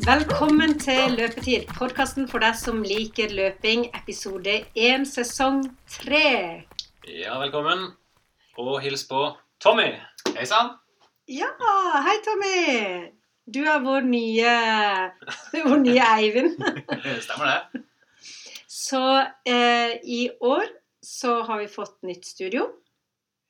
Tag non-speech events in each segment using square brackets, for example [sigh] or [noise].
Velkommen til Løpetid, podkasten for deg som liker løping, episode 1, sesong 3. Ja, velkommen. Og hils på Tommy. Hei sann. Ja, hei Tommy. Du er vår nye, vår nye Eivind. [laughs] Stemmer det. Så eh, i år så har vi fått nytt studio.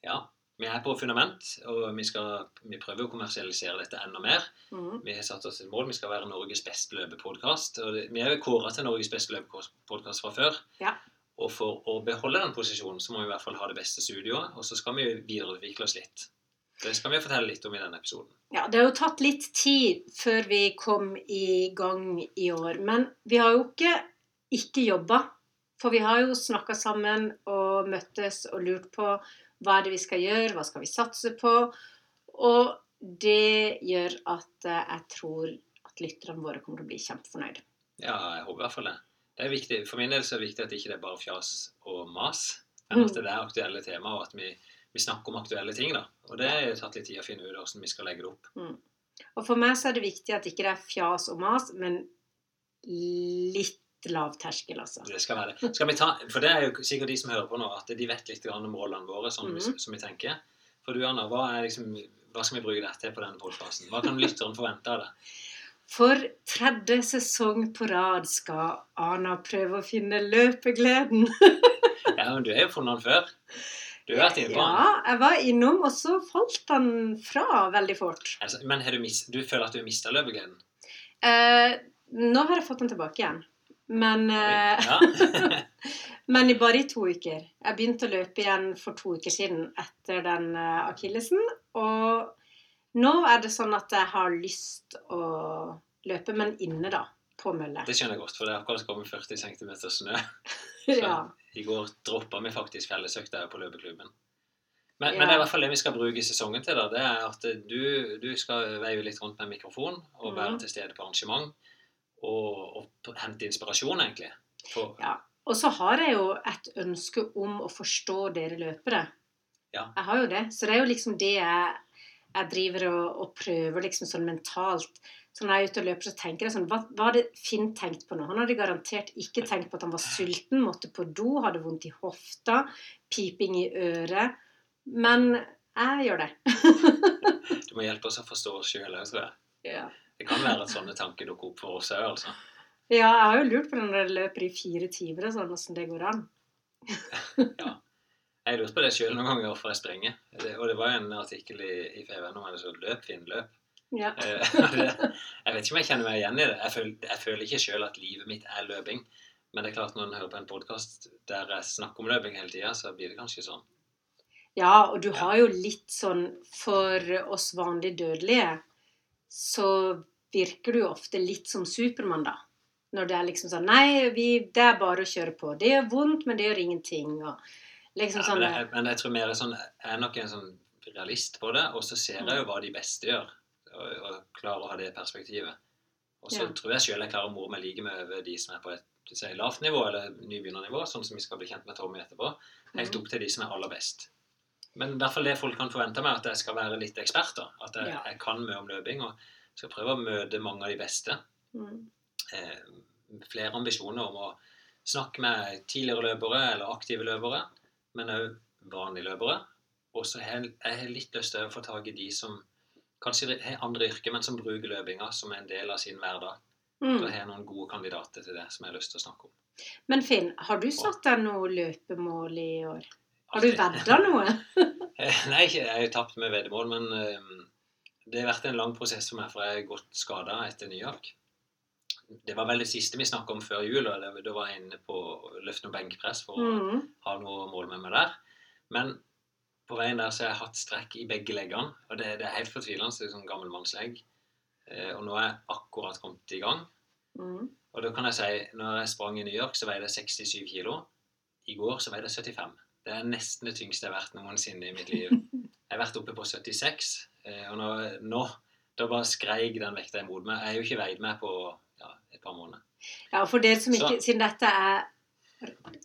Ja, vi er på fundament, og vi, skal, vi prøver å kommersialisere dette enda mer. Mm. Vi har satt oss et mål. Vi skal være Norges beste løpepodkast. Vi er kåra til Norges beste løpepodkast fra før. Ja. Og for å beholde den posisjonen, så må vi i hvert fall ha det beste studioet. Og så skal vi videreutvikle oss litt. Det skal vi fortelle litt om i denne episoden. Ja, Det har jo tatt litt tid før vi kom i gang i år. Men vi har jo ikke ikke jobba. For vi har jo snakka sammen og møttes og lurt på hva er det vi skal gjøre, hva skal vi satse på. Og det gjør at eh, jeg tror at lytterne våre kommer til å bli kjempefornøyde. Ja, jeg håper i hvert fall det. det er viktig, for min del så er det viktig at det ikke er bare fjas og mas, men at det er aktuelle temaer, og at vi, vi snakker om aktuelle ting. da. Og det har tatt litt tid å finne ut hvordan vi skal legge det opp. Og for meg så er det viktig at ikke det er fjas og mas, men litt lav terskel, altså. Det skal være det. Skal vi ta, for det er jo sikkert de som hører på nå, at de vet litt om målene våre, sånn Mhm. som vi tenker. For du, Anna, hva, liksom, hva skal vi bruke dette til på denne podkasten? Hva kan lytteren forvente av det? For tredje sesong på rad skal Ana prøve å finne løpegleden. [laughs] Ja, men Du har jo funnet den før. Du har vært inne på den. Ja, jeg var innom, og så falt den fra veldig fort. Altså, Men har du, mist, du føler at du har mista løpegleden? Eh, nå har jeg fått den tilbake igjen. Men, eh, Ja. [laughs] men i bare i to uker. Jeg begynte å løpe igjen for to uker siden etter den eh, akillesen. Og nå er det sånn at jeg har lyst å løpe, men inne, da. På mølle. Det skjønner jeg godt, for det er akkurat kommet 40 cm snø. [laughs] Ja. I går droppa vi faktisk fellesøkta på løpeklubben. Men, Ja. men det er i hvert fall det vi skal bruke sesongen til. da, det er at du, du skal veive litt rundt med mikrofon og være mm. til stede på arrangement. Og, og hente inspirasjon, egentlig. For, Ja. Og så har jeg jo et ønske om å forstå dere løpere. Ja. Jeg har jo det. Så det er jo liksom det jeg, jeg driver og, og prøver liksom sånn mentalt. Så når jeg er ute og løper, så tenker jeg sånn Hva, hva hadde Finn tenkt på nå? Han hadde garantert ikke tenkt på at han var sulten, måtte på do, hadde vondt i hofta, piping i øret. Men jeg gjør det. [laughs] Du må hjelpe oss å forstå oss sjøl òg, tror jeg. Ja. Det kan være at sånne tanker dukker opp for oss òg, altså. ja, jeg har jo lurt på når jeg løper i fire timer og sånn, åssen det går an. [laughs] ja. Jeg lurte på det sjøl noen ganger hvorfor jeg springer. Det, og det var jo en artikkel i, i FVN om det som løp, Finn, løp. Ja. Eh, [laughs] jeg vet ikke om jeg kjenner meg igjen i det. Jeg føler, jeg føler ikke sjøl at livet mitt er løping. Men det er klart når en hører på en podkast der jeg snakker om løping hele tida, så blir det kanskje sånn. Ja, og du har jo litt sånn For oss vanlig dødelige så virker du ofte litt som Supermann, da. Når det er liksom sånn Nei, vi, det er bare å kjøre på. Det gjør vondt, men det gjør ingenting. Liksom Ja, sånn men, jeg, men jeg tror mer sånn Jeg er nok en sånn realist på det, og så ser jeg jo hva de beste gjør. Og, og klarer å ha det perspektivet. Og så Ja. tror jeg sjøl jeg klarer å more meg like med over de som er på et si, lavt nivå, eller nybegynnernivå, sånn som vi skal bli kjent med Tommy etterpå, helt Mhm. opp til de som er aller best. Men i hvert fall det folk kan forvente meg, at jeg skal være litt ekspert. da, At jeg, Ja. jeg kan mye om løping og skal prøve å møte mange av de beste. mm, Eh, flere ambisjoner om å snakke med tidligere løpere eller aktive løpere, men òg vanlige løpere. Og så har jeg litt lyst til å få tak i de som kanskje har andre yrker, men som bruker løpinga som en del av sin hverdag. Da mm. har jeg noen gode kandidater til det som jeg har lyst til å snakke om. Men Finn, har du satt deg noe løpemål i år? Har du vedda noe? [laughs] Eh, Nei, jeg har tapt med veddemål, men eh, det har vært en lang prosess for meg, for jeg har gått skada etter New York. Det var vel det siste vi snakka om før jul, og da var jeg inne på å løfte noe benkpress for å Mm. ha noe mål med meg der. Men på veien der så har jeg hatt strekk i begge leggene, og det, det er helt fortvilende. Det er sånn gammelmannslegg. Eh, og nå er jeg akkurat kommet i gang. Mm. Og da kan jeg si, når jeg sprang i New York, så veide jeg 67 kilo. I går så veide jeg 75. Det er nesten det tyngste jeg har vært noensinne i mitt liv. [laughs] Jeg har vært oppe på 76, eh, Eh, og når, nå, da bare skreik den vekta imot meg. Jeg er jo ikke veid med på ja, et par måneder. Ja, og for dere som ikke, så. Siden dette er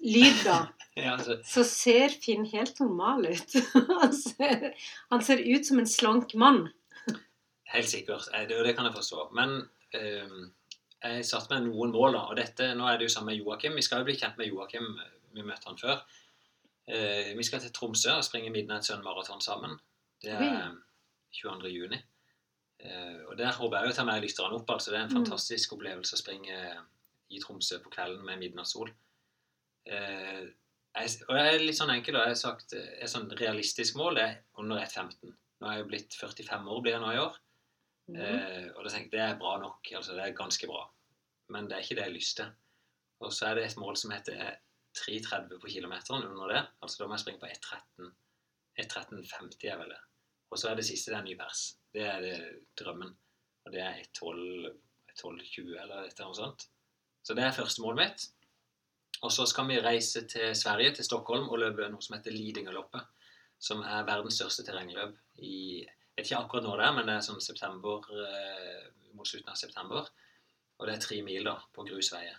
lyd, da, [laughs] ja, så. så. ser Finn helt normal ut. [laughs] han, ser, han, ser, ut som en slank mann. helt sikkert. Eh, det, det kan jeg forstå. Men um, jeg satte meg noen mål, da. Og dette, nå er det jo sammen med Joakim. Vi skal jo bli kjent med Joakim. Vi møtte han før. Uh, vi skal til Tromsø og springe Midnight Sun sammen. Det er... Okay 22.6. Uh, eh, og Der håper jeg å ta med lytterne opp. altså Det er en mm. fantastisk opplevelse å springe eh, i Tromsø på kvelden med midnattssol. Uh, jeg, og jeg er litt sånn enkel, og jeg har sagt et sånn realistisk mål er under 1,15. Nå er jeg jo blitt 45 år, blir jeg nå i år. Mm. Uh, og da tenker jeg det er bra nok. altså Det er ganske bra. Men det er ikke det jeg har lyst til. Og så er det et mål som heter 3,30 på kilometeren under det. Altså da må jeg springe på 1,13. 1,13,50 er vel det. Og så er det siste det er ny vers. Det er det drømmen. Og det er 1,12 12,20 eller et eller annet sånt. Så det er første målet mitt. Og så skal vi reise til Sverige, til Stockholm, og løpe noe som heter Lidingøloppet. Som er verdens største terrengløp i Jeg vet ikke akkurat når det er, men det er sånn september, eh, mot slutten av september. Og det er tre mil da, på grusveier.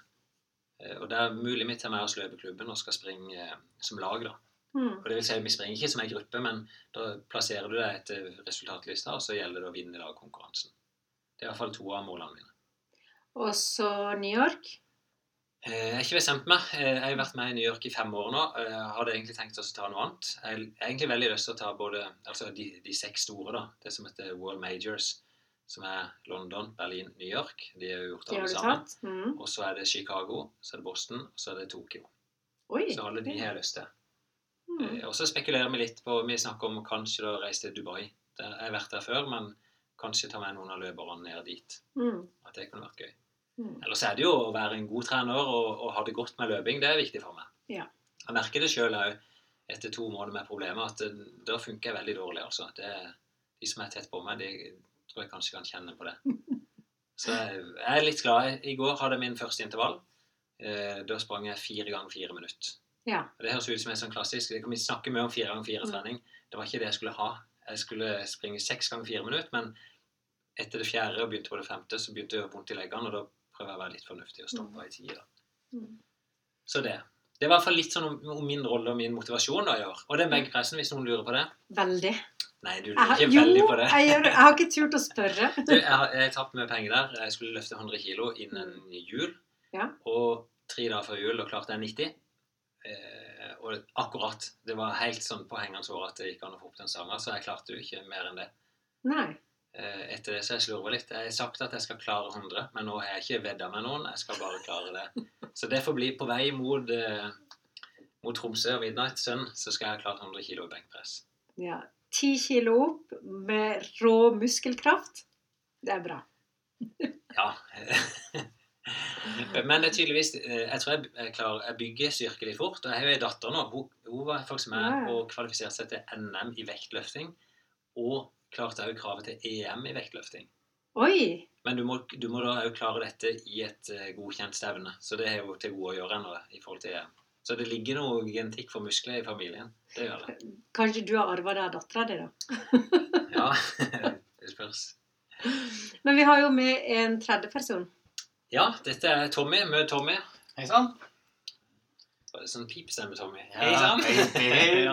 Eh, og det er mulig vi tar med oss løpeklubben og skal springe eh, som lag, da. Mm. Og det vil si, Vi springer ikke som en gruppe, men da plasserer du deg etter resultatlista, og så gjelder det å vinne lagkonkurransen. Det er i hvert fall to av målene mine. Og så New York. Eh, Jeg har ikke bestemt meg. Eh, Jeg har vært med i New York i fem år nå. Eh, Jeg hadde egentlig tenkt å ta noe annet. Jeg har egentlig veldig lyst til å ta både altså de, de seks store, da. Det som heter World Majors, som er London, Berlin, New York. De har jo gjort alle sammen. Mm. Og så er det Chicago, så er det Boston, og så er det Tokyo. Oi. Så alle de har jeg lyst til. Mm. Eh, Og så spekulerer vi litt på Vi snakker om kanskje da reise til Dubai. Der, jeg har vært der før, men kanskje ta med noen av løperne ned dit. Mm. At det kunne vært gøy. Mm. Ellers er det jo å være en god trener og, og ha det godt med løping. Det er viktig for meg. Ja. Jeg merker det sjøl òg etter to måneder med problemer at det, da funker jeg veldig dårlig. altså. Det, de som er tett på meg, de tror jeg kanskje kan kjenne på det. [laughs] Så jeg, jeg er litt glad. I går hadde jeg min første intervall. Eh, da sprang jeg fire ganger fire minutter. Ja. Det høres ut som en sånn klassisk vi snakker mye om fire ganger fire Mm. Det var ikke det jeg skulle ha. Jeg skulle springe seks ganger fire minutter, men etter det fjerde og begynte på det femte, så begynte det å gjøre vondt i leggene, og da prøver jeg å være litt fornuftig og stoppe i tide. Mm. Så det. Det er i hvert fall litt sånn om, om min rolle og min motivasjon da i år. Og den benkpressen, hvis noen lurer på det. Veldig. Nei, du lurer ikke veldig på det. jeg, gjør, jeg har ikke turt å spørre. [laughs] Du, jeg har tapt mye penger der. Jeg skulle løfte 100 kilo innen jul. Ja. Og tre dager før jul, og klarte jeg 90. Eh, og akkurat. Det var helt sånn på hengende hår at det gikk an å få opp den sangen. så jeg klarte jo ikke mer enn det. Nei. Eh, etter det så jeg slurva litt. Jeg har sagt at jeg skal klare 100, men nå har jeg ikke vedda med noen. Jeg skal bare klare det. [laughs] Så det får bli på vei mot, eh, mot Tromsø og Midnight Sun, så skal jeg ha klart 100 kilo i benkpress. Ja. 10 kilo opp med rå muskelkraft. Det er bra. Ja. [laughs] Men det er tydeligvis eh, Jeg tror jeg, klarer, jeg bygger styrke litt fort. Og jeg har jo en datter nå. Hun, hun var faktisk med og kvalifiserte seg til NM i vektløfting. Og klarte òg kravet til EM i vektløfting. Oi! Men du må, du må da òg klare dette i et eh, godkjent stevne. Så det er jo til gode å gjøre ennå i forhold til EM. Så det ligger noe genetikk for muskler i familien. Det gjør det. Kanskje du har arva det av dattera di, da. Ja, [laughs] [laughs] det spørs. Men vi har jo med en tredje person. Ja, dette er Tommy. Møt Tommy. Hei sann. Sånn pipestemme, Tommy. Hei sann. [laughs] Ja.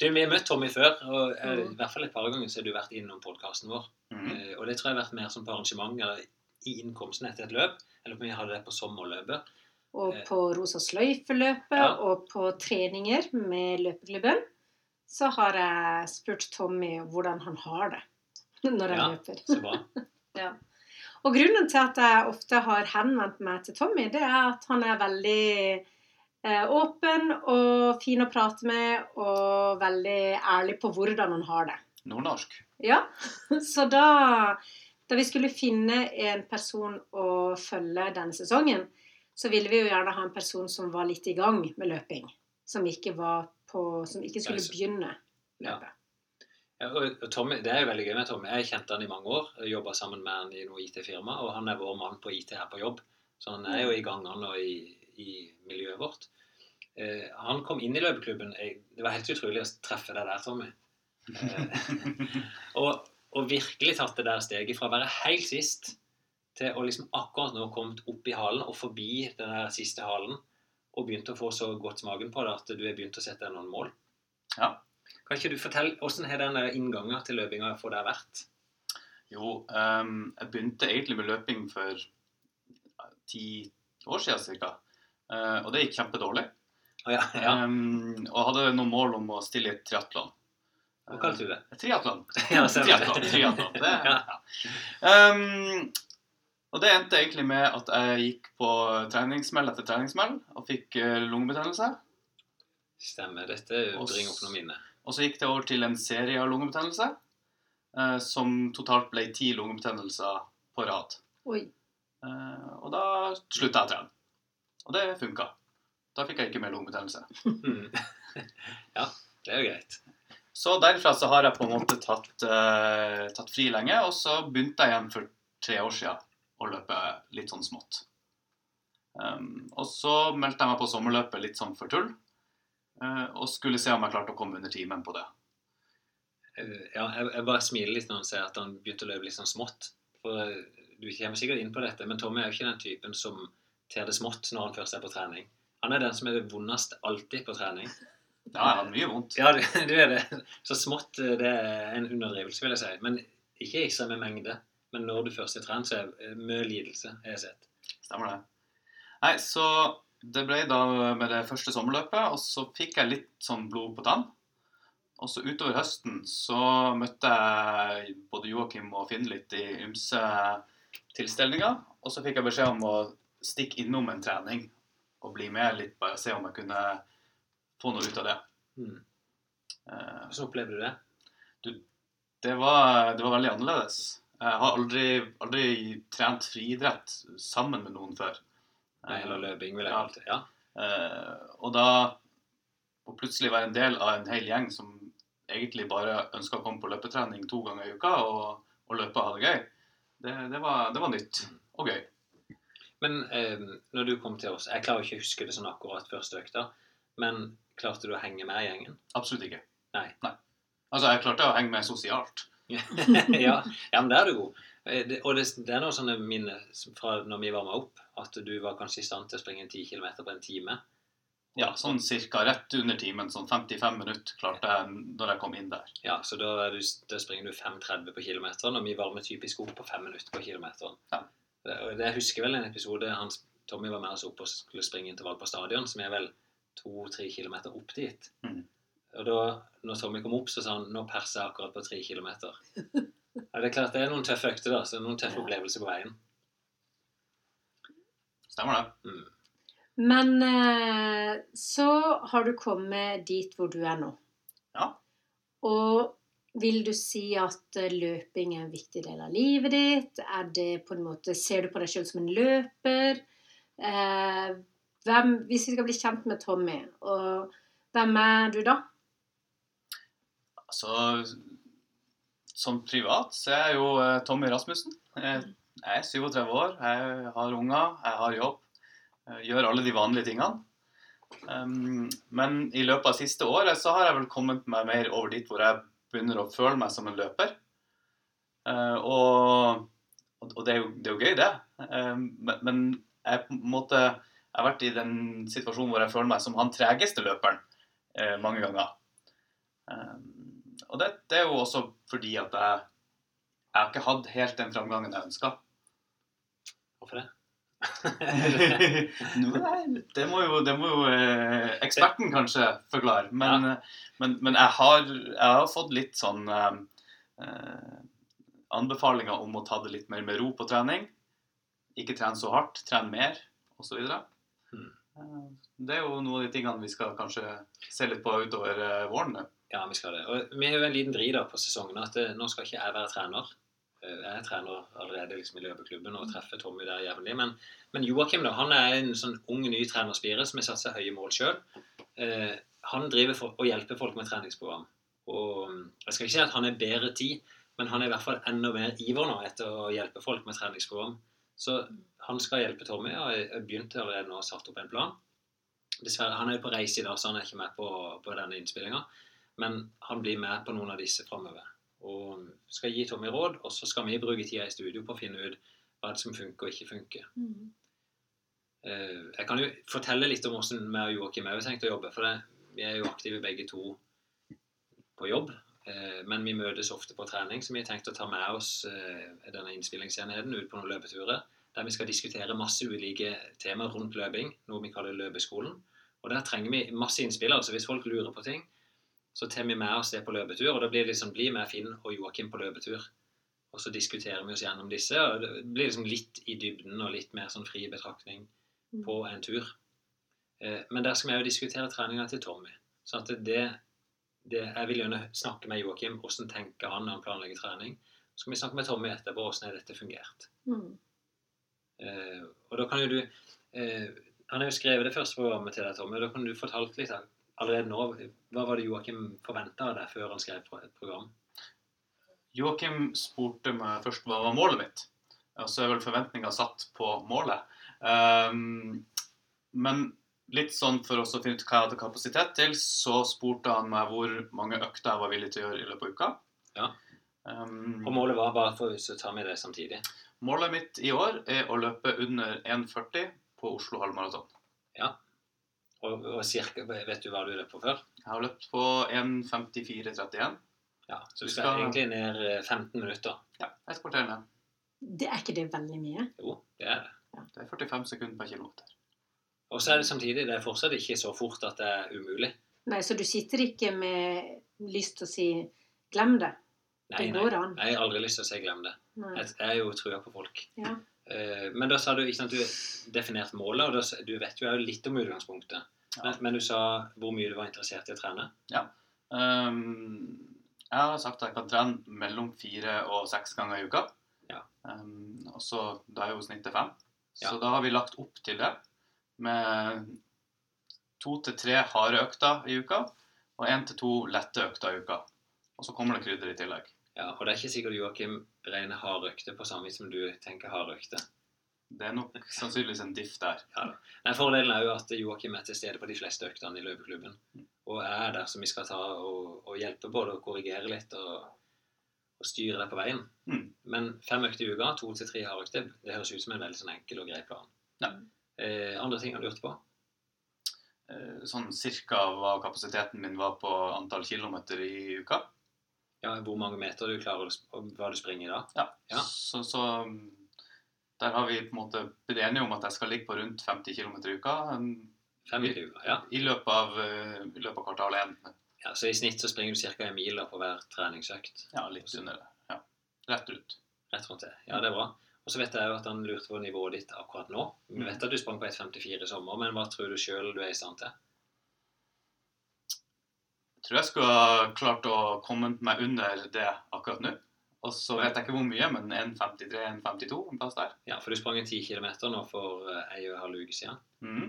Du, vi har møtt Tommy før, og Mm. i hvert fall et par ganger så har du vært innom podkasten vår. Mm. Eh, og det tror jeg har vært mer som på arrangement eller i innkomsten etter et løp. Eller om vi hadde det på sommerløpet. Og Eh. på Rosa sløyfe-løpet Ja. og på treninger med løpeklubben så har jeg spurt Tommy hvordan han har det [laughs] når han Ja. løper. Så bra. [laughs] Og grunnen til at jeg ofte har henvendt meg til Tommy, det er at han er veldig eh, åpen og fin å prate med og veldig ærlig på hvordan han har det. Nordnorsk. Ja, [laughs] så da, da vi skulle finne en person å følge denne sesongen, så ville vi jo gjerne ha en person som var litt i gang med løping. Som ikke, var på, som ikke skulle begynne løpet. Ja, og Tommy, det er jo veldig gøy med Tommy. Jeg kjente han i mange år. Jobba sammen med han i noe IT-firma. Og han er vår mann på IT her på jobb. Så han er jo i gangene og i, i miljøet vårt. Eh, han kom inn i løpeklubben. Jeg, det var helt utrolig å treffe deg der, Tommy. Eh, [laughs] og, og virkelig tatt det der steget fra å være helt sist til å liksom akkurat nå kommet opp i halen og forbi den der siste halen og begynt å få så godt smaken på det at du har begynt å sette deg noen mål. Ja. Kan ikke du fortelle hvordan har den der inngangen til løpinga for deg vært? Jo, um, jeg begynte egentlig med løping for ti år siden ca. og det gikk kjempedårlig. Oh, ja, ja. Um, og hadde noen mål om å stille i et triatlon. Hva kalte du det? Triatlon. [laughs] Ja, triatlon, triatlon. Det, [laughs] Ja. Ehm, og det endte egentlig med at jeg gikk på treningsmell etter treningsmell og fikk eh, lungebetennelse. Stemmer. Dette bringer opp noen minner. Og så gikk det over til en serie av lungebetennelser eh, som totalt ble ti lungebetennelser på rad. Oi. Eh, og da slutta jeg å trene. Og det funka. Da fikk jeg ikke mer lungebetennelse. [laughs] Ja, det er jo greit. Så derfra så har jeg på en måte tatt, eh, tatt fri lenge, og så begynte jeg igjen for tre år siden å løpe litt sånn smått. Um, og så meldte jeg meg på sommerløpet litt sånn for tull, og skulle se om jeg klarte å komme under timen på det. Eh, Ja, jeg, jeg bare smiler litt når han ser at han begynte å løpe litt sånn smått. For eh, du kommer sikkert inn på dette, men Tommy er jo ikke den typen som ter det smått når han først er på trening. Han er den som er det vondeste alltid på trening. Ja, jeg har mye vondt. Ja, du, [laughs] du er det. Så smått eh, det er en underdrivelse, vil jeg si. Men ikke i samme mengde. Men når du først er trent, så er det mye lidelse, har jeg sett. Stemmer det. Nei, så det ble da med det første sommerløpet, og så fikk jeg litt sånn blod på tann. Og så utover høsten så møtte jeg både Joakim og Finn litt i ymse tilstelninger. Og så fikk jeg beskjed om å stikke innom en trening og bli med litt, bare se om jeg kunne få noe ut av det. Mm. Eh, Hvordan opplevde du det? Det var, det var veldig annerledes. Jeg har aldri, aldri trent friidrett sammen med noen før. Nei, eller løping, vil jeg kalle. Ja. Eh, og da å plutselig være en del av en hel gjeng som egentlig bare ønska å komme på løpetrening to ganger i uka og, og løpe og ha det gøy, det, det, var, det var nytt og gøy. Men eh, når du kom til oss Jeg klarer ikke å huske det sånn akkurat første økta, men klarte du å henge med i gjengen? Absolutt ikke. Nei. Altså, jeg klarte å henge med sosialt. [laughs] ja, ja, men det er du god. Eh, det- Og det, det er noen sånne minner fra når vi varma opp, at du var kanskje i stand til å springe 10 km på en time. Ja, sånn cirka rett under timen, sånn 55 minutter klarte jeg når jeg kom inn der. Ja, så da, er du, da springer du 5,30 på kilometeren, og vi varmer typisk opp på 5 minutter på kilometeren. Ja. Det, og det, jeg husker vel en episode han, Tommy var med oss opp og skulle springe intervall på stadion, som er vel 2-3 km opp dit. Mm. Og da når Tommy kom opp, så sa han nå perser jeg akkurat på 3 km. [laughs] Ja, det er klart det er noen tøffe økter, da, så noen tøffe Ja. opplevelser på veien. Stemmer det? Mm. Men eh, så har du kommet dit hvor du er nå. Ja. Og vil du si at eh, løping er en viktig del av livet ditt? Er det på en måte, Ser du på deg selv som en løper? Eh, hvem, hvis vi skal bli kjent med Tommy, og hvem er du da? Altså, som privat så er jeg jo eh, Tommy Rasmussen. Jeg, jeg er 37 år, jeg har unger, jeg har jobb. Jeg gjør alle de vanlige tingene. Um, men i løpet av siste året så har jeg vel kommet meg mer over dit hvor jeg begynner å føle meg som en løper. Uh, og, og det, er jo, det er jo gøy, det. Uh, men, men jeg på en måte jeg har vært i den situasjonen hvor jeg føler meg som han tregeste løperen uh, mange ganger. Um, og det, det er jo også fordi at jeg, jeg har ikke hatt helt den framgangen jeg ønska. Hvorfor det? [laughs] Nei, det må jo, det må jo eh, eksperten kanskje forklare. Men, men, men jeg, har, jeg har fått litt sånn eh, eh, anbefalinger om å ta det litt mer med ro på trening. Ikke trene så hardt, trene mer, osv. Mm. Eh, Det er jo noen av de tingene vi skal kanskje se litt på utover eh, våren. Ja, vi skal det. Og vi har jo en liten dri da på sesongen at det, nå skal ikke jeg være trener. Eh, Jeg er trener allerede liksom i løpeklubben og treffer Tommy der jevnlig. Men, men Joakim da, han er en sånn ung, ny trenerspire som har satt seg høye mål sjøl. Eh, han driver for, og hjelper folk med treningsprogram. Og mm, Jeg skal ikke si at han er bedre tid, men han er i hvert fall enda mer iver nå etter å hjelpe folk med treningsprogram. Så han skal hjelpe Tommy, og jeg begynte allerede nå å satt opp en plan. Dessverre, Han er jo på reise i dag, så han er ikke med på, på denne innspillinga. Men han blir med på noen av disse framover. Og skal gi Tommy råd, og så skal vi bruke tida i studio på å finne ut hva som funker og ikke funker. Mm. Jeg kan jo fortelle litt om hvordan vi og Joakim har tenkt å jobbe. For det, vi er jo aktive begge to på jobb. Eh, Men vi møtes ofte på trening, så vi har tenkt å ta med oss eh, denne innspillingsenheten ut på noen løpeturer. Der vi skal diskutere masse ulike temaer rundt løping, noe vi kaller Løpeskolen. Og der trenger vi masse innspill. altså Hvis folk lurer på ting, så tar vi med oss det på løpetur. Og da blir det liksom bli med Finn og Joakim på løpetur. Og så diskuterer vi oss gjennom disse. og Det blir liksom litt i dybden og litt mer sånn fri betraktning Mm. på en tur. Eh, Men der skal vi jo diskutere treninga til Tommy. Så at det, det Jeg vil gjerne snakke med Joakim. Hvordan tenker han når han planlegger trening? Så skal vi snakke med Tommy etterpå hvordan har dette fungert. Mm. Eh, og da kan jo du eh, Han har jo skrevet det første programmet til deg, Tommy. og Da kan du fortalt litt av- allerede nå Hva var det Joakim forventa av deg før han skrev et program? Joakim spurte meg først hva var målet mitt. Og så er vel forventninga satt på målet. Um, men litt sånn for oss å finne ut hva jeg hadde kapasitet til, så spurte han meg hvor mange økter jeg var villig til å gjøre i løpet av uka. Ja. Um, Og målet var bare for å ta med det samtidig. målet mitt i år er å løpe under 1,40 på Oslo halvmaraton. Og, og cirka, Vet du hva du løp på før? Jeg har løpt på 1,54,31. Ja, Så du skal skal- egentlig ned eh, 15 minutter. Ja, et kvarter ned. Det er ikke det veldig mye? Jo, det er det. Det er 45 sekunder per kilometer. Og så er det samtidig det er fortsatt ikke så fort at det er umulig. Nei, så du sitter ikke med lyst til å si 'glem det'? Nei, Det nei. går an. Jeg har aldri lyst til å si 'glem det'. Nei. Jeg jeg er jo trua på folk. Ja. Eh, Men da sa du ikke sant, du definerte målet, og da, du vet jo litt om utgangspunktet. Ja. Men, men du sa hvor mye du var interessert i å trene. Ehm, jeg har sagt at jeg kan trene mellom fire og seks ganger i uka. Ja. Um, og så Da er jo snittet fem. Så da har vi lagt opp til det med to til tre harde økter i uka og én til to lette økter i uka. Og så kommer det krydder i tillegg. Ja, Og det er ikke sikkert Joakim regner hard økte på samme vis som du tenker hard økte. Det er nok sannsynligvis en diff der. Ja, Nei, Fordelen er jo at Joakim er til stede på de fleste øktene i løpeklubben. Og er der som vi skal ta og, og hjelpe både å korrigere litt og, og styre deg på veien. Mm. Men fem økter i uka, to til tre hardøkter, det høres ut som en veldig sånn enkel og grei plan. Ja. Eh, andre ting har du lurt på? Eh, Sånn cirka hva kapasiteten min var på antall kilometer i uka. Ja, Hvor mange meter du klarer å hva du springer da? Ja. Ja. Så, så der har vi på en måte blitt enige om at jeg skal ligge på rundt 50 km i uka mm, Fem i? Ja. i løpet av, eh, i løpet av kvartal 1. ja. Så i snitt så springer du ca. en mil på hver treningsøkt. Ja, litt under det. Ja. Rett ut. Rett rundt det. Ja, det er bra. Og så vet jeg jo at han lurte på nivået ditt akkurat nå. Vi Mm. vet at du sprang på 1,54 i sommer, men hva tror du sjøl du er i stand til? Tror jeg skulle ha klart å komme meg under det akkurat nå. Og så vet jeg ikke hvor mye, men 1,53-1,52 en plass der. Ja, for du sprang en 10 km nå for eh, ei og en halv uke siden. Mm.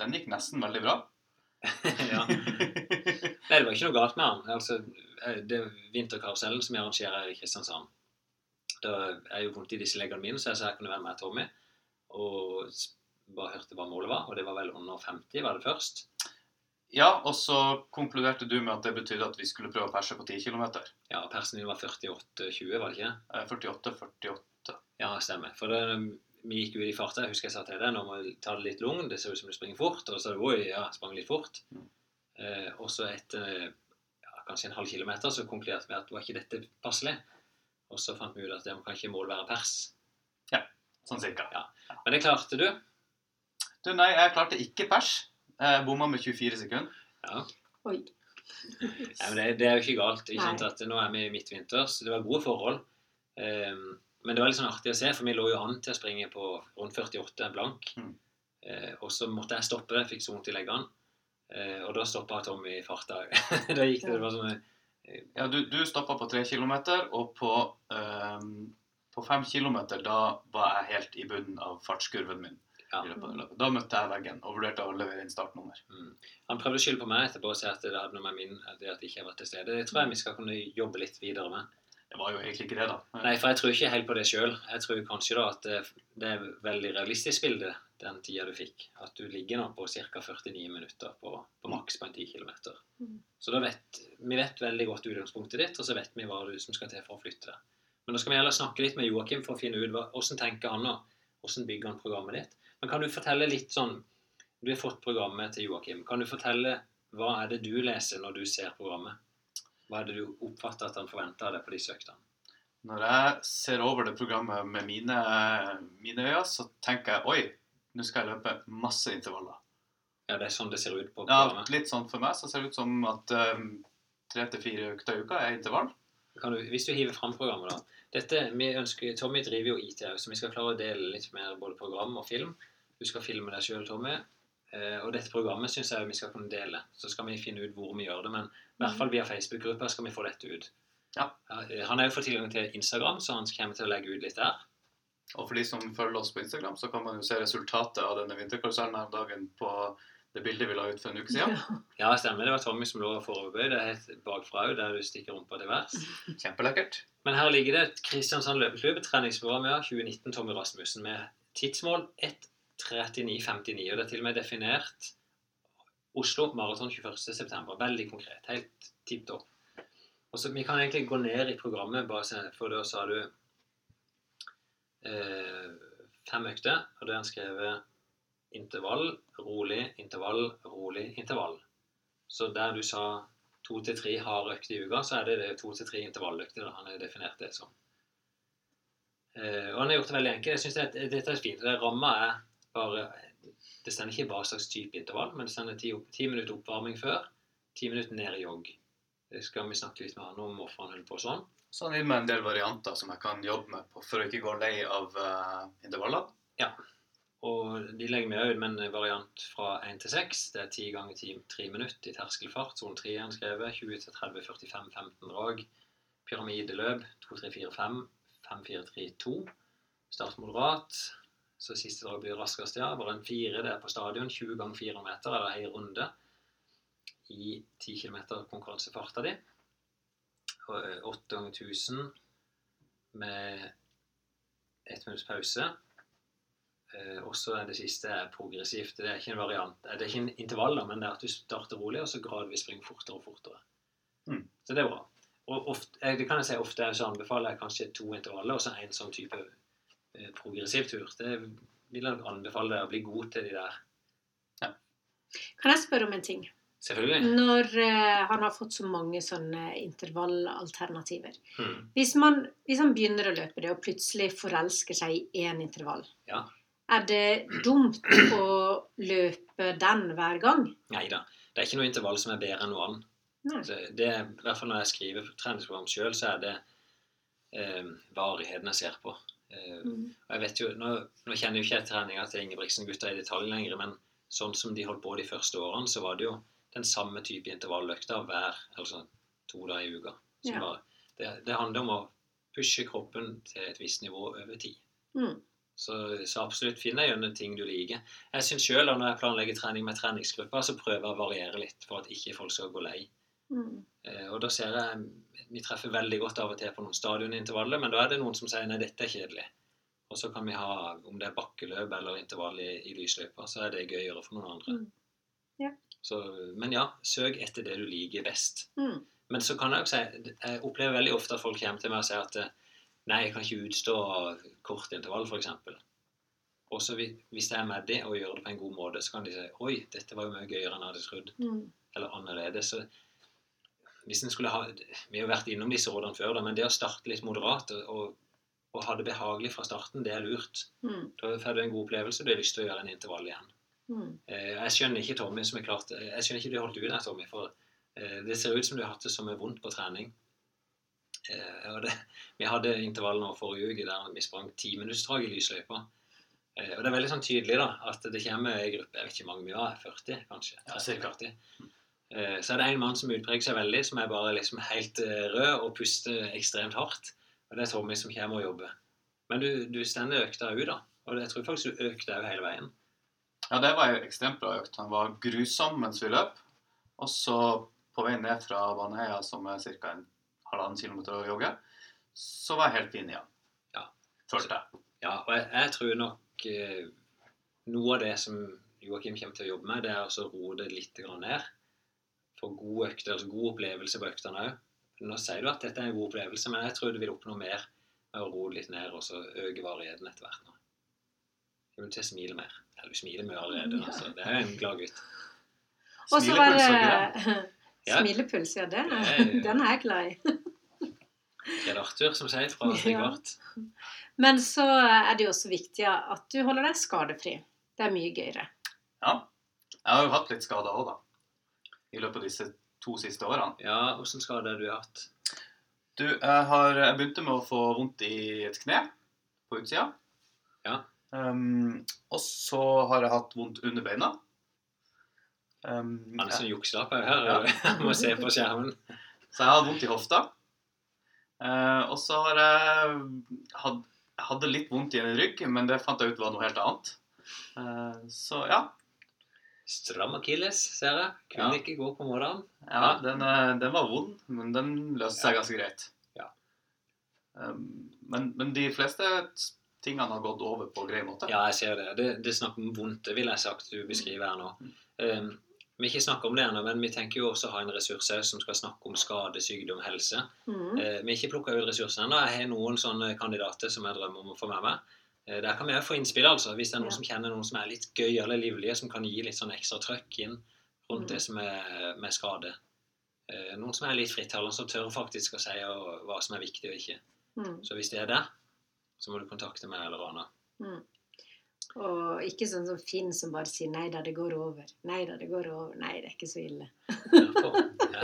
Den gikk nesten veldig bra. [laughs] ja. Nei, det var ikke noe galt med den. Altså, eh, det er vinterkarusellen som jeg arrangerer her i Kristiansand. Det er jo vondt i disse leggene mine, så jeg sa jeg kunne være med Tommy. Og bare hørte hva målet var, og det var vel under 50 var det først. Ja, og så konkluderte du med at det betydde at vi skulle prøve å perse på 10 km. Ja, persen din var 48-20, var det ikke? 48-48. Ja, stemmer. For det, vi gikk ut i farta. Jeg husker jeg sa til deg nå må vi ta det litt lugnt. Det ser ut som du springer fort. Og så sa du oi, ja, sprang litt fort. Mm. Eh, og så etter ja, kanskje en halv kilometer så konkluderte vi at var ikke dette passelig. Og så fant vi ut at det kan ikke mål være pers. Ja, Sånn cirka. Ja. Men det klarte du. Du, nei, jeg klarte ikke pers. Jeg bomma med 24 sekunder. Ja. Oi. Ja, men det, det er jo ikke galt. Ikke sant? At nå er vi i midtvinters. Det var gode forhold. Um, men det var litt sånn artig å se, for vi lå jo an til å springe på rundt 48 blank. Mm. Uh, og så måtte jeg stoppe. Jeg fikk så vondt i leggene. Uh, og da stoppa Tommy i farta. [laughs] da gikk det, det var sånn Ja, du, du stoppa på 3 km, og på, um, på 5 km da var jeg helt i bunnen av fartskurven min. Ja. i løpet av løpet. Da møtte jeg veggen og vurderte å levere inn startnummer. mm. Han prøvde å skylde på meg etterpå og si at det hadde noe med min at jeg ikke var til stede. Det tror jeg vi skal kunne jobbe litt videre med. Det var jo egentlig ikke det, da. Nei, for jeg tror ikke helt på det sjøl. Jeg tror kanskje da at det, det er veldig realistisk bilde, den tida du fikk. At du ligger nå på ca. 49 minutter på, på maks på en 10 km. Mm. Så da vet vi vet veldig godt utgangspunktet ditt, og så vet vi hva du som skal til for å flytte deg. Men nå skal vi heller snakke litt med Joakim for å finne ut hva, hvordan tenker han nå. Hvordan bygger han programmet ditt. Men kan du fortelle litt sånn Du har fått programmet til Joakim. Kan du fortelle hva er det du leser når du ser programmet? Hva er det du oppfatter at han forventer av deg på disse øktene? Når jeg ser over det programmet med mine, mine øyne, så tenker jeg oi, nå skal jeg løpe masse intervaller. Ja, det er sånn det ser ut på programmet? Ja, litt sånn for meg så ser det ut som at um, tre til fire økter i uka er intervall. Kan du, hvis du hiver fram programmet, da. Dette, vi ønsker, Tommy driver jo IT òg, så vi skal klare å dele litt mer både program og film. Du skal filme deg sjøl, Tommy. Eh, og dette programmet syns jeg vi skal kunne dele. Så skal vi finne ut hvor vi gjør det. Men i hvert fall via Facebook-gruppa skal vi få dette ut. Ja. eh, Han har jo fått tilgang til Instagram, så han kommer til å legge ut litt der. Og for de som følger oss på Instagram, så kan man jo se resultatet av denne vinterkarusellen her om dagen på det bildet vi la ut for en uke siden. Ja, stemmer. Det var Tommy som lå foreløpig. Det er helt bakfra òg, der du stikker rumpa til værs. Kjempelekkert. Men her ligger det et Kristiansand løpeklubb, treningsprogram ja, 2019, Tommy Rasmussen, med tidsmål 1.39,59. Og det er til og med definert Oslo maraton 21.9. Veldig konkret. Helt tipp topp. Og så Vi kan egentlig gå ned i programmet, bare for da sa du eh, fem økter. Og da har han skrevet intervall, rolig, intervall, rolig, intervall. Så der du sa to til tre harde økter i uka, så er det det to til tre intervalløkter da han har definert det som. Eh, og han har gjort det veldig enkelt. Jeg synes det, Dette er fint. Det Ramma er bare Det stender ikke hva slags type intervall, men det stender ti, ti minutter oppvarming før, ti minutter ned i jogg. Det skal vi snakke litt med han om hvorfor han holder på sånn. Så han gir meg en del varianter som jeg kan jobbe med på for å ikke gå lei av uh, intervaller. Og de legger vi ut med en variant fra 1 til 6. Det er 10 ganger 10, 3 minutter i terskelfart. Sone 3 er han skrevet. 20 til 30, 45, 15 drag. Pyramideløp 2, 3, 4, 5. 5, 4, 3, 2. Start moderat. Så siste drag blir raskest, ja. Bare en 4. Det er på stadion. 20 ganger 400 meter, eller ei runde. I 10 km konkurransefarta di. Og eh, 8 ganger 1000 med ett minutts pause. Også og så det siste er progressivt. Det er ikke en variant. Det er ikke en intervall, men det er at du starter rolig, og så gradvis springer fortere og fortere. Mm. Så det er bra. Og ofte, det kan jeg si, ofte så anbefaler jeg kanskje to intervaller og så en sånn type progressiv tur. Det vil jeg anbefale deg å bli god til de der. Kan jeg spørre om en ting? Selvfølgelig. Når uh, han har fått så mange sånne intervallalternativer Mm. hvis, man, hvis han begynner å løpe det og plutselig forelsker seg i én intervall, Ja. er det dumt å løpe den hver gang? Nei da. Det er ikke noe intervall som er bedre enn noe annet. Det, det, I hvert fall når jeg skriver treningsprogram sjøl, så er det eh, varigheten jeg ser på. Eh, Mm. Og jeg vet jo, Nå, nå kjenner jo ikke jeg treninga til Ingebrigtsen-gutta i detalj lenger, men sånn som de holdt på de første årene, så var det jo den samme type intervalløkta hver altså to dager i uka. Ja. Var, det, det handler om å pushe kroppen til et visst nivå over tid. Mm. Så, så absolutt finn deg gjennom ting du liker. Jeg synes selv, Når jeg planlegger trening med treningsgrupper, så prøver jeg å variere litt for at ikke folk skal gå lei. Mm. Eh, og da ser jeg Vi treffer veldig godt av og til på noen stadionintervaller, men da er det noen som sier nei, dette er kjedelig. Og så kan vi ha, om det er bakkeløp eller intervall i, i lysløypa, så er det gøyere for noen andre. Mm. Ja. Så, men ja, søk etter det du liker best. Mm. Men så kan jeg også si Jeg opplever veldig ofte at folk kommer til meg og sier at nei, jeg kan ikke utstå kort intervall, f.eks. Og så hvis jeg er med de og gjør det på en god måte, så kan de si oi, dette var jo mye gøyere enn jeg hadde trodd Mm. eller annerledes. Så hvis en skulle ha, Vi har vært innom disse rådene før, da, men det å starte litt moderat og, og, og ha det behagelig fra starten, det er lurt. Mm. Da får du en god opplevelse, du har lyst til å gjøre en intervall igjen. Mm. Eh, Jeg skjønner ikke Tommy som er klart, jeg skjønner ikke du har holdt ut der, Tommy, for eh, det ser ut som du har hatt det som er vondt på trening. Eh, og det, vi hadde intervall nå forrige uke der vi sprang timinuttsdrag i lysløypa. Eh, Og det er veldig sånn tydelig da, at det kommer ei gruppe Jeg vet ikke hvor mange vi var, 40 kanskje? Ja, cirka. 40. Eh, Så er det en mann som utpreger seg veldig, som er bare liksom helt eh, rød og puster ekstremt hardt. Og det er Tommy som kommer og jobber. Men du, du stender økta ut, da. Og jeg tror faktisk du økte òg hele veien. Ja, det var jo ekstremt bra økt. Han var grusom mens vi løp. Og så på vei ned fra Baneheia, som er ca. en halvannen kilometer å jogge, så var jeg helt fin igjen. Ja. Følte jeg. Ja, og jeg, jeg tror nok eh, noe av det som Joakim kommer til å jobbe med, det er å roe det litt ned. Få god økter, altså god opplevelse på øktene òg. Nå sier du at dette er en god opplevelse, men jeg tror du vil oppnå mer med å roe litt ned og så øke varigheten etter hvert. nå. Du vil til å smile mer. Eller du smiler mye allerede. Ja. Altså. Det er en glad gutt. Og så var det [laughs] Ja. Smilepuls, ja, det, er- den er jeg glad i. Det er det Arthur, som sier, fra [laughs] Ja. Sigvart. Men så er det jo også viktig at du holder deg skadefri. Det er mye gøyere. Ja. Jeg har jo hatt litt skader òg, da. I løpet av disse to siste årene. Ja, hvordan skade har du hatt? Du, jeg, har, jeg begynte med å få vondt i et kne på utsida. Ja. Um, og så har jeg hatt vondt under beina. Um, Alle er jeg- sånn jukselapp her. Ja. [laughs] Må se på skjermen. Så jeg har vondt i hofta. Uh, og så har jeg jeg hadde litt vondt i en rygg, men det fant jeg ut var noe helt annet. Uh, så ja. Stram akilles, ser jeg. Kunne Ja. ikke gå på morgenen. ja den, eh, den var vond, men den løste seg ganske greit. Ja. Um, men, men de fleste tingene har gått over på grei måte. Ja, jeg ser det. Det, det er snakk om vondt, det vil jeg sagt du beskriver her nå. Um, vi ikke snakker om det ennå, men vi tenker jo også å ha en ressurs som skal snakke om skade, sykdom, helse. Mm. Uh, vi har ikke plukka ut ressursene ennå. Jeg har noen sånne kandidater som jeg drømmer om å få med meg. Eh, der kan vi òg få innspill, altså. Hvis det er noen Ja. som kjenner noen som er litt gøye eller livlige, som kan gi litt sånn ekstra trøkk inn rundt Mm. det som er med skade. Eh, noen som er litt frittalende, som tør faktisk å si hva som er viktig og ikke. Mm. Så hvis det er der, så må du kontakte meg eller Rana. Mm. Og ikke sånn som Finn som bare sier 'nei da, det går over'. Nei da, det går over. Nei, det er ikke så ille. Ja.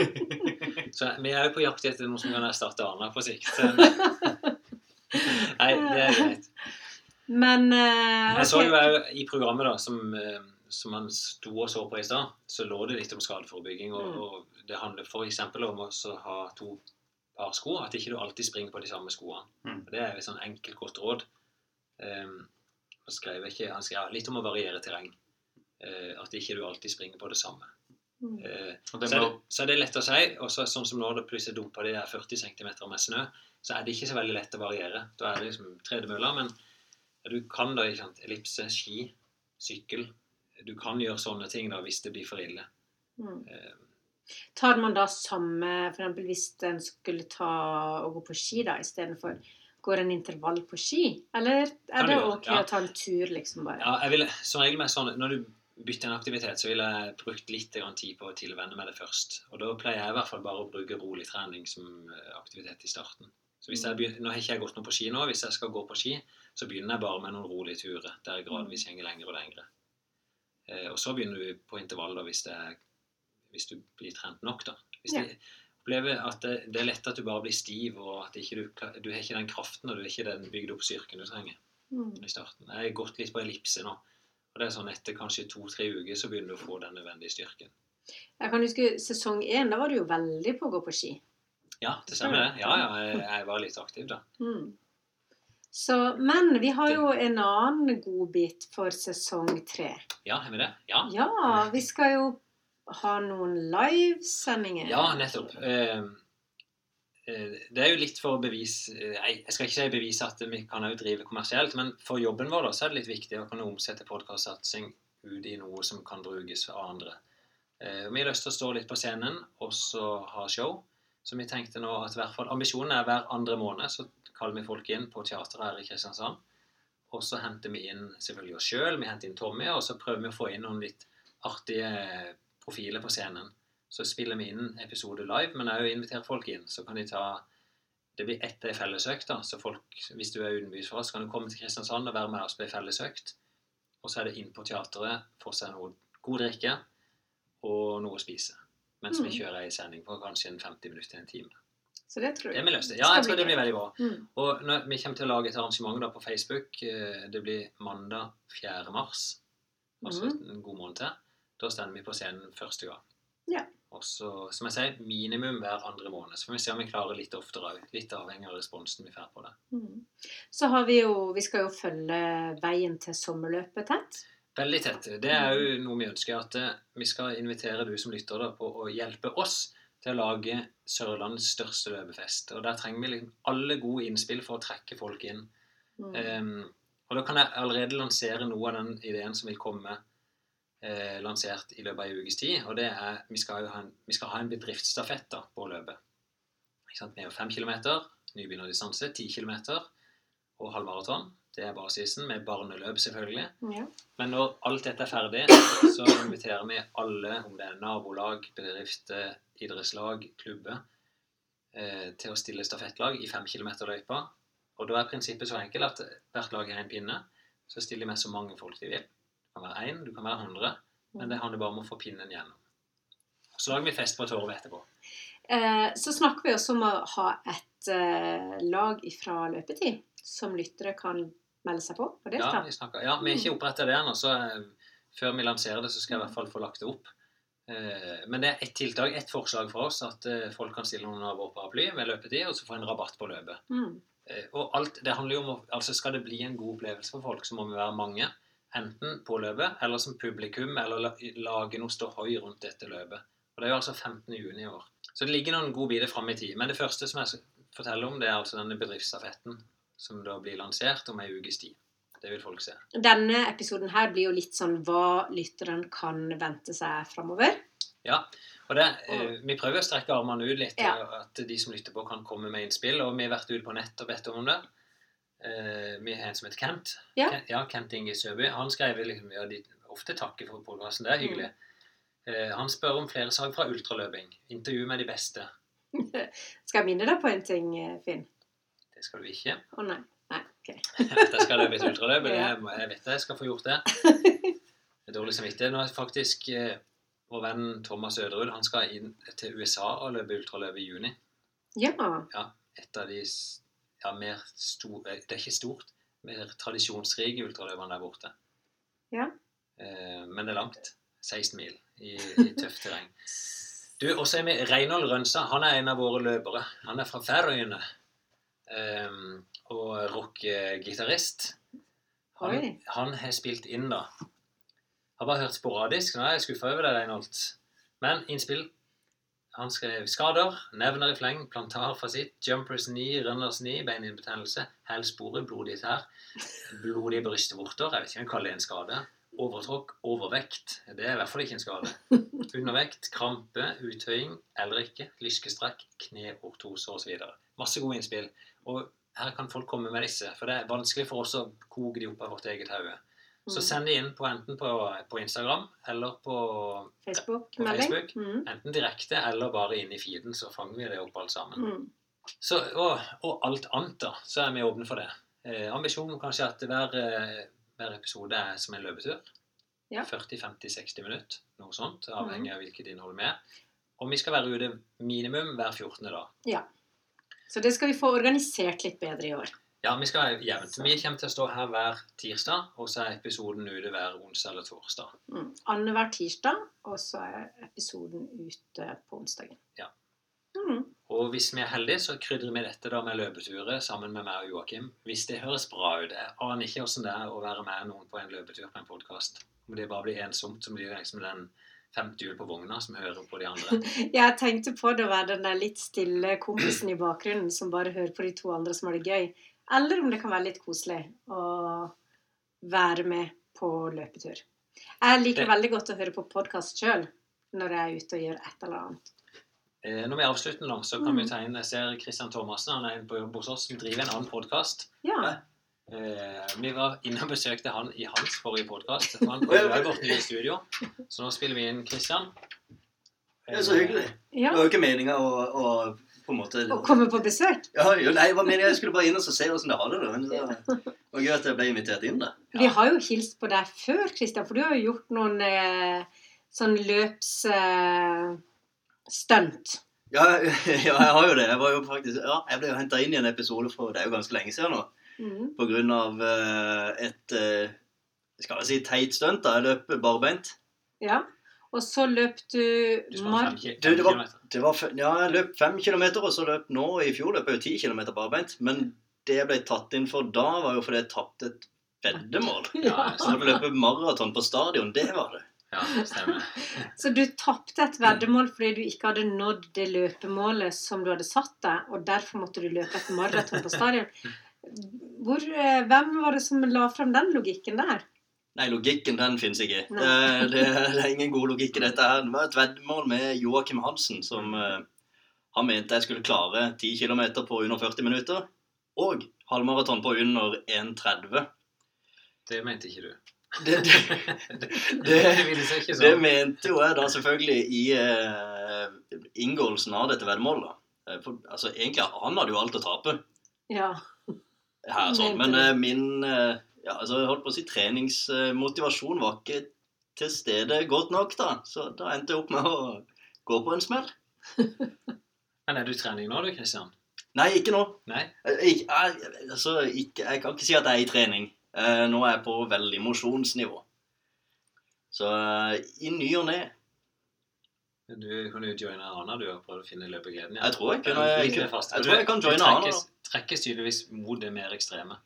Så vi er jo på jakt etter noen som kan erstatte Arna på sikt. [laughs] Nei, det er greit. Men uh, Jeg så jo òg i programmet da, som, eh, som man sto og så på i stad, så lå det litt om skadeforebygging. Og, Mm. og det handler f.eks. om å ha to par sko. At ikke du alltid springer på de samme skoene. Mm. Det er et sånn enkelt, godt råd. Um, og skrev ikke, han skrev litt om å variere terreng. Uh, at ikke du alltid springer på det samme. Mm. Uh, så, er det, så er det lett å si. Og sånn som nå det plutselig dumper de der 40 cm med snø, så er det ikke så veldig lett å variere. Da er det liksom tredemøller, men du kan da ikke sant, ellipse, ski, sykkel. Du kan gjøre sånne ting da hvis det blir for ille. Mm. Eh, Tar man da samme For eksempel hvis en skulle ta og gå på ski da istedenfor Går en intervall på ski? Eller er Kan det ok ja. å ta en tur, liksom bare? Ja, jeg vil, som regel med sånn, Når du bytter en aktivitet, så ville jeg brukt litt tid på å tilvenne meg det først. Og Da pleier jeg i hvert fall bare å bruke rolig trening som eh, aktivitet i starten. Så hvis jeg begynner, Nå har ikke jeg gått noe på ski nå. Hvis jeg skal gå på ski, så begynner jeg bare med noen rolige turer der jeg gradvis går lenger og lengre. Eh, og så begynner du på intervall da, hvis, det er, hvis du blir trent nok. da. Hvis Ja. du opplever at det, det er lett at du bare blir stiv, og at ikke du, du har ikke den kraften og du har ikke den bygd opp styrken du trenger Mm. i starten. Jeg har gått litt på ellipse nå. Og det er sånn Etter kanskje to-tre uker så begynner du å få den nødvendige styrken. Jeg kan huske sesong én, da var du jo veldig på å gå på ski. Ja, det stemmer det. Ja, ja, jeg, jeg var litt aktiv da. Mm. Så, men vi har jo en annen godbit for sesong tre. Ja, har vi det? Ja, Ja, vi skal jo ha noen livesendinger. ja nettopp. Eh, eh, det er jo litt for å bevise eh, jeg skal ikke si bevise at vi kan jo drive kommersielt, men for jobben vår da, så er det litt viktig å kunne omsette podkastsatsing ut i noe som kan brukes av andre. Eh, vi har lyst til å stå litt på scenen og så ha show. Så vi tenkte nå at i hvert fall ambisjonen er hver andre måned så kaller vi folk inn på teateret her i Kristiansand. Og så henter vi inn selvfølgelig oss sjøl, vi henter inn Tommy, og så prøver vi å få inn noen litt artige profiler på scenen. Så spiller vi inn episode live, men òg inviterer folk inn. Så kan de ta Det blir ett ei fellesøkt, da. Så folk, hvis du er utenbys fra oss, kan du komme til Kristiansand og være med oss på ei fellesøkt. Og så er det inn på teateret, få seg noe god drikke og noe å spise. Mens vi Mm. kjører ei sending på kanskje en 50 minutter til en time. Så det tror jeg. Det vi til. Ja, jeg tror det blir veldig bra. Mm. Og når, vi kommer til å lage et arrangement da på Facebook. eh, Det blir mandag 4. mars. Altså mm. en god måned til. Da stender vi på scenen første gang. Ja. Og så, som jeg sier, minimum hver andre måned. Så får vi se om vi klarer litt oftere òg. Litt avhengig av responsen vi får på det. Mm. Så har vi jo Vi skal jo følge veien til sommerløpet tett. Veldig tett. Det er jo noe vi ønsker. At eh, vi skal invitere du som lytter da, på å hjelpe oss til å lage Sørlandets største løpefest. Og der trenger vi liksom alle gode innspill for å trekke folk inn. Mm. Um, og da kan jeg allerede lansere noe av den ideen som vil komme eh, lansert i løpet av en ukes tid. Og det er vi skal, jo ha en, vi skal ha en bedriftsstafett da, på løpet. Ikke sant? Vi er jo fem kilometer, nybegynnerdistanse, ti kilometer og halvmaraton. Det er basisen, med barneløp selvfølgelig. Ja. Men når alt dette er ferdig, så inviterer vi alle, om det er nabolag, bedrifter, idrettslag, klubber, eh, til å stille stafettlag i fem kilometer-løypa. Og da er prinsippet så enkelt at hvert lag har en pinne. Så stiller vi med så mange folk de vil. Du kan være én, du kan være hundre. Men det handler bare om å få pinnen gjennom. Så lager vi fest på torvet etterpå. Eh, så snakker vi også om å ha et eh, lag fra løpetid som lyttere kan melde seg på og Ja, vi, snakker, ja, vi er ikke oppretta det ennå, så eh, før vi lanserer det, så skal jeg i hvert fall få lagt det opp. Eh, Men det er ett tiltak, ett forslag fra oss, at eh, folk kan stille under vår paraply ved løpetid, og så få en rabatt på løpet. Mm. Og alt, det handler jo om, altså Skal det bli en god opplevelse for folk, så må vi være mange. Enten på løpet eller som publikum, eller lage noe ståhoi rundt dette løpet. Og Det er jo altså 15. juni i år. Så det ligger noen gode biter fram i tid. Men det første som jeg skal fortelle om, det er altså denne bedriftsstafetten som da blir lansert om ei ukes tid. Det vil folk se. Denne episoden her blir jo litt sånn hva lytteren kan vente seg framover. Ja, og det, eh, Vi prøver å strekke armene ut litt, Ja. at de som lytter på, kan komme med innspill. og Vi har vært ute på nett og bedt om det. Eh, vi har en som heter Kent. Ja. Kent, ja Kent Inge Søby. Han skrev liksom, ja, de ofte takker for podkasten. Det er hyggelig. Mm. han spør om flere saker fra ultraløping. Intervju med de beste. [laughs] Skal jeg minne deg på en ting, Finn? Det skal du ikke. Å nei. Nei, ok. [laughs] At jeg skal løpe et ultraløp. det Ja. Jeg vet jeg skal få gjort det. [laughs] Det er dårlig samvittighet. Nå er faktisk eh, vår venn Thomas Øderud han skal inn til USA og løpe ultraløp i juni. Ja. et av de ja, mer store Det er ikke stort, mer tradisjonsrike ultraløpene der borte. Ja. Eh, men det er langt. 16 mil i, i tøft terreng. [laughs] Du, også er vi Reinhold Rønstad. Han er en av våre løpere. Han er fra Færøyene. Um, og rockegitarist. Han, han har spilt inn, da. Har bare hørt sporadisk. Nå er jeg skuffa over deg, Reinhold. Men innspill Han skrev skader, nevner i fleng, plantar fasitt, jumpers knee, runners knee, beininbetennelse, hælsporet, blodige tær, blodige brystvorter Jeg vet ikke om jeg kaller det en skade. Overtråkk, overvekt. Det er i hvert fall ikke en skade. [laughs] Undervekt, krampe, uthøying eller ikke, lyskestrekk, kneortose osv. Masse gode innspill. Og her kan folk komme med disse, for det er vanskelig for oss å koke de opp av vårt eget hode. Så Mm. send de inn på enten på, på Instagram eller på På Facebook-melding. Facebook. Mm. Enten direkte eller bare inn i feeden, så fanger vi det opp alt sammen. Mm. Så, og, og alt annet, da, så er vi åpne for det. Eh, ambisjonen kanskje at hver, eh, hver episode er som en løpetur. Ja. 40-50-60 minutter, noe sånt, avhengig av hvilket innhold vi er. Og vi skal være ute minimum hver 14. dag. Så det skal vi få organisert litt bedre i år. Ja, vi skal jevnt. Vi kommer til å stå her hver tirsdag, og så er episoden ute hver onsdag eller torsdag. Mm. Annenhver tirsdag, og så er episoden ute på onsdagen. Ja. Mm. Og hvis vi er heldige, så krydrer vi dette da med løpeturer sammen med meg og Joakim. Hvis det høres bra ut. Jeg aner ikke hvordan det er å være med noen på en løpetur på en podkast. Om det bare blir ensomt, så blir det liksom den femte hjul på vogna som hører på de andre. [laughs] Jeg tenkte på det å være den der litt stille kompisen i bakgrunnen som bare hører på de to andre som har det gøy. Eller om det kan være litt koselig å være med på løpetur. Jeg liker Det- veldig godt å høre på podkast sjøl når jeg er ute og gjør et eller annet. Eh, når vi avslutter nå, så kan vi ta inn Jeg ser Christian Thomassen, han er inne på jobb hos oss, som driver en annen podkast. Ja. Eh, vi var inne og besøkte han i hans forrige podkast. [laughs] Han er vårt nye studio. Så nå spiller vi inn Christian. Det er så hyggelig. Det var jo ikke meninga å, å på en måte Å komme på besøk. ja, jo, Nei, hva mener jeg? jeg skulle bare inn og se åssen det hadde det. Men det var gøy at jeg ble invitert inn, da. Ja. Vi har jo hilst på deg før, Kristian, for du har jo gjort noen eh, sånn løpsstunt. Eh, stunt. Ja, [laughs] ja, jeg har jo det. Jeg var jo faktisk Ja, jeg ble jo henta inn i en episode for Det er jo ganske lenge siden nå. Mm. På grunn av eh, et eh, Skal jeg si teit stunt, da. Jeg løp barbeint. Ja. Og så løp du Du mark... Du, det var-. Det var, ja, jeg løp fem kilometer, og så løp nå i fjor løp jeg jo ti kilometer barbeint. Men det jeg ble tatt inn for da, var jo fordi jeg tapte et veddemål. [laughs] Ja, Så jeg løpe maraton på stadion, det var det. Ja, stemmer. [laughs] Så du tapte et veddemål fordi du ikke hadde nådd det løpemålet som du hadde satt deg, og derfor måtte du løpe et maraton på stadion. Hvor, eh, hvem var det som la frem den logikken der? Nei, logikken den finnes ikke. Det, det, det er ingen god logikk i dette. her. Det var et veddemål med Joakim Hansen som eh, Han mente jeg skulle klare 10 km på under 40 minutter. Og halvmaraton på under 1,30. Det mente ikke du. Det, det, [laughs] det, det, sånn. mente jo jeg da selvfølgelig i uh, inngåelsen av dette veddemålet. For altså, egentlig han hadde jo alt å tape Ja. Her, sånn. Men eh, min eh, ja, altså, jeg holdt på å si treningsmotivasjon var ikke til stede godt nok, da. Så da endte jeg opp med å gå på en smell. [laughs] Men er du i trening nå, du, Kristian? Nei, ikke nå. Nei? Jeg, jeg, jeg, altså, ikke, jeg kan ikke si at jeg er i trening. Eh, nå er jeg på veldig mosjonsnivå. Så eh, i ny og ne. Du kunne jo joine Rana, du, har prøvd å finne Jeg tror jeg kunne- Ja, jeg ligger kunne- jeg, jeg Du- tror jeg kan joine en annen. Du Trekkes tydeligvis mot det mer ekstreme.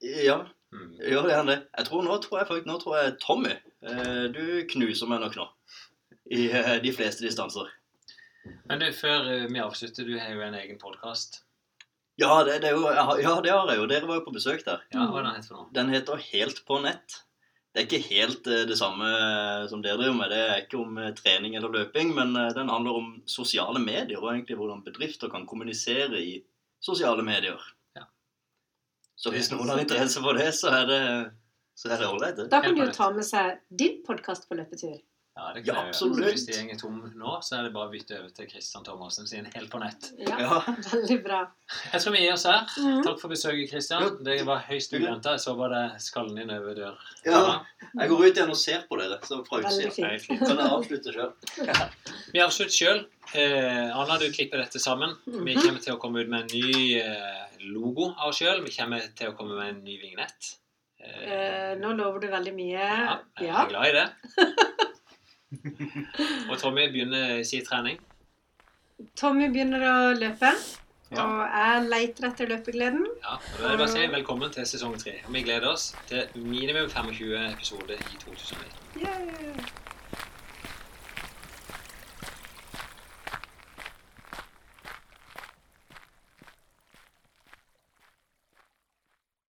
Ja, Mm. gjør det gjerne. Jeg tror nå tror jeg nå tror jeg Tommy, eh, du knuser meg nok nå. I eh, de fleste distanser. Men du, før eh, vi avslutter, du har jo en egen podkast. Ja, det, det jo, ja, det har jeg jo. Dere var jo på besøk der. Ja, hva den heter for noe? Den heter Helt på nett. Det er ikke helt eh, det samme eh, som dere driver med. Det er ikke om eh, trening eller løping, men den handler om sosiale medier, og egentlig hvordan bedrifter kan kommunisere i sosiale medier. Ja. Så hvis noen har interesse for det, så er det så er ålreit. Da kan du de jo ta med seg din podkast på løpetur. Ja, det kan ja, absolutt. Hvis de går tom nå, så er det bare å bytte over til Kristian Thomassen sin Helt på nett. Ja, Ja. [laughs] Veldig bra. Jeg tror vi gir oss her. Mhm. Takk for besøket, Kristian. Ja. Det var høyst uventa. Jeg så bare skallen din over dør. Ja. Jeg går ut igjen og ser på dere så fra fint. Kan jeg avslutte sjøl? [laughs] Vi avslutter sjøl. Eh, Anna, du klipper dette sammen. Vi Mhm. kommer til å komme ut med en ny eh, logo av oss sjøl. Vi kommer til å komme med en ny vignett. Eh, Eh, nå lover du veldig mye. ja, jeg Ja. er glad i det. [laughs] Og Tommy begynner sin trening. Tommy begynner å løpe, Ja. og jeg leter etter løpegleden. Ja, og da er det bare å si velkommen til sesong tre. Og vi gleder oss til minimum 25 episoder i 2019. Yeah.